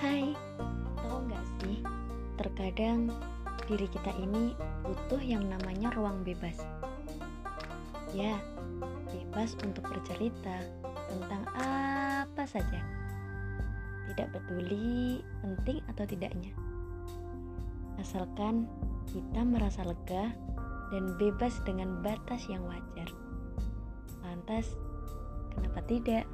Hai, tahu gak sih? Terkadang diri kita ini butuh yang namanya ruang bebas. Ya, bebas untuk bercerita tentang apa saja. Tidak peduli penting atau tidaknya. Asalkan kita merasa lega dan bebas dengan batas yang wajar. Lantas, kenapa tidak?